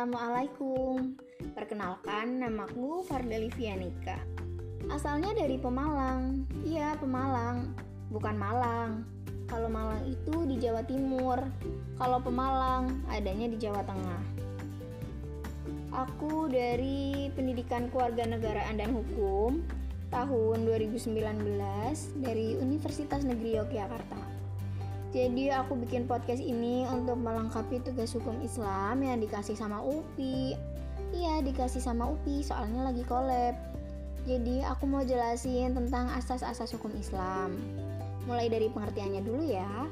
Assalamualaikum. Perkenalkan, namaku Farda Livianika. Asalnya dari Pemalang. Iya, Pemalang. Bukan Malang. Kalau Malang itu di Jawa Timur. Kalau Pemalang adanya di Jawa Tengah. Aku dari Pendidikan Kewarganegaraan dan Hukum tahun 2019 dari Universitas Negeri Yogyakarta. Jadi aku bikin podcast ini untuk melengkapi tugas hukum Islam yang dikasih sama UPI. Iya, dikasih sama UPI soalnya lagi collab. Jadi aku mau jelasin tentang asas-asas hukum Islam. Mulai dari pengertiannya dulu ya.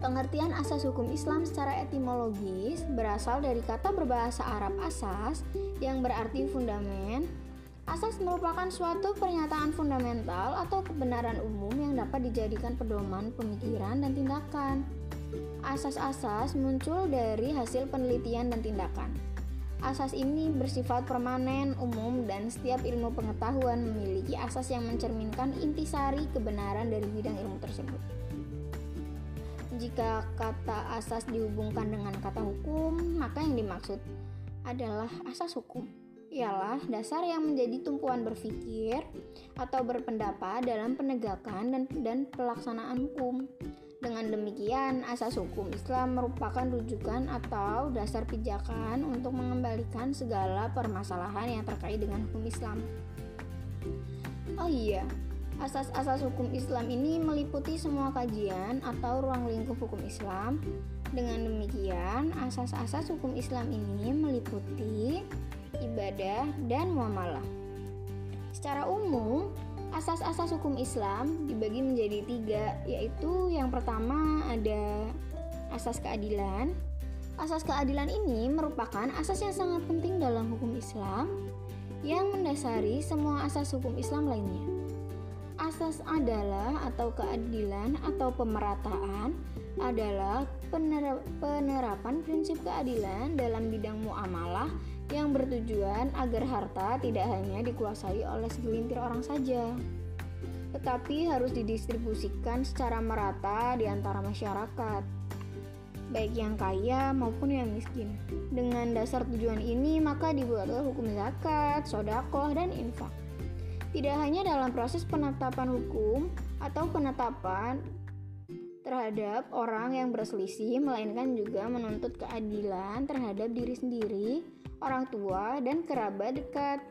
Pengertian asas hukum Islam secara etimologis berasal dari kata berbahasa Arab asas yang berarti fundamen, Asas merupakan suatu pernyataan fundamental atau kebenaran umum yang dapat dijadikan pedoman pemikiran dan tindakan. Asas-asas muncul dari hasil penelitian dan tindakan. Asas ini bersifat permanen, umum, dan setiap ilmu pengetahuan memiliki asas yang mencerminkan intisari kebenaran dari bidang ilmu tersebut. Jika kata asas dihubungkan dengan kata hukum, maka yang dimaksud adalah asas hukum ialah dasar yang menjadi tumpuan berpikir atau berpendapat dalam penegakan dan, dan pelaksanaan hukum. Dengan demikian, asas hukum Islam merupakan rujukan atau dasar pijakan untuk mengembalikan segala permasalahan yang terkait dengan hukum Islam. Oh iya, asas-asas hukum Islam ini meliputi semua kajian atau ruang lingkup hukum Islam. Dengan demikian, asas-asas hukum Islam ini meliputi ibadah, dan muamalah. Secara umum, asas-asas hukum Islam dibagi menjadi tiga, yaitu yang pertama ada asas keadilan. Asas keadilan ini merupakan asas yang sangat penting dalam hukum Islam yang mendasari semua asas hukum Islam lainnya. Asas adalah atau keadilan atau pemerataan adalah penerapan prinsip keadilan dalam bidang muamalah yang bertujuan agar harta tidak hanya dikuasai oleh segelintir orang saja, tetapi harus didistribusikan secara merata di antara masyarakat, baik yang kaya maupun yang miskin. Dengan dasar tujuan ini, maka dibuatlah hukum zakat, sodakoh, dan infak. Tidak hanya dalam proses penetapan hukum atau penetapan terhadap orang yang berselisih, melainkan juga menuntut keadilan terhadap diri sendiri orang tua, dan kerabat dekat.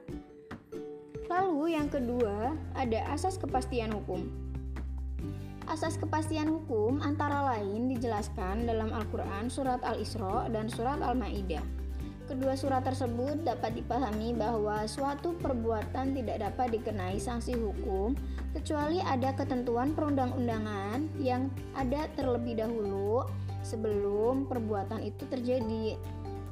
Lalu, yang kedua, ada asas kepastian hukum. Asas kepastian hukum antara lain dijelaskan dalam Al-Quran, Surat Al-Isra, dan Surat Al-Ma'idah. Kedua surat tersebut dapat dipahami bahwa suatu perbuatan tidak dapat dikenai sanksi hukum kecuali ada ketentuan perundang-undangan yang ada terlebih dahulu sebelum perbuatan itu terjadi.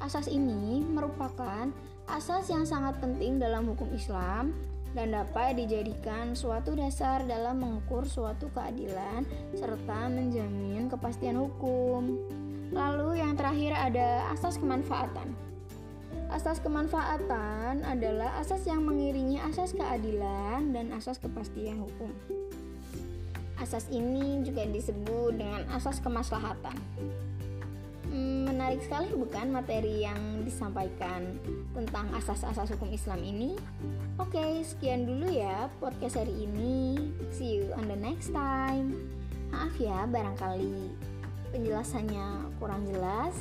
Asas ini merupakan asas yang sangat penting dalam hukum Islam dan dapat dijadikan suatu dasar dalam mengukur suatu keadilan serta menjamin kepastian hukum. Lalu yang terakhir ada asas kemanfaatan. Asas kemanfaatan adalah asas yang mengiringi asas keadilan dan asas kepastian hukum. Asas ini juga disebut dengan asas kemaslahatan. Hmm, menarik sekali bukan materi yang disampaikan tentang asas-asas hukum Islam ini? Oke, sekian dulu ya podcast hari ini. See you on the next time. Maaf ya, barangkali penjelasannya kurang jelas.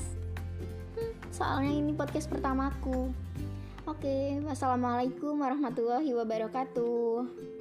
Hmm, soalnya ini podcast pertamaku. Oke, wassalamualaikum warahmatullahi wabarakatuh.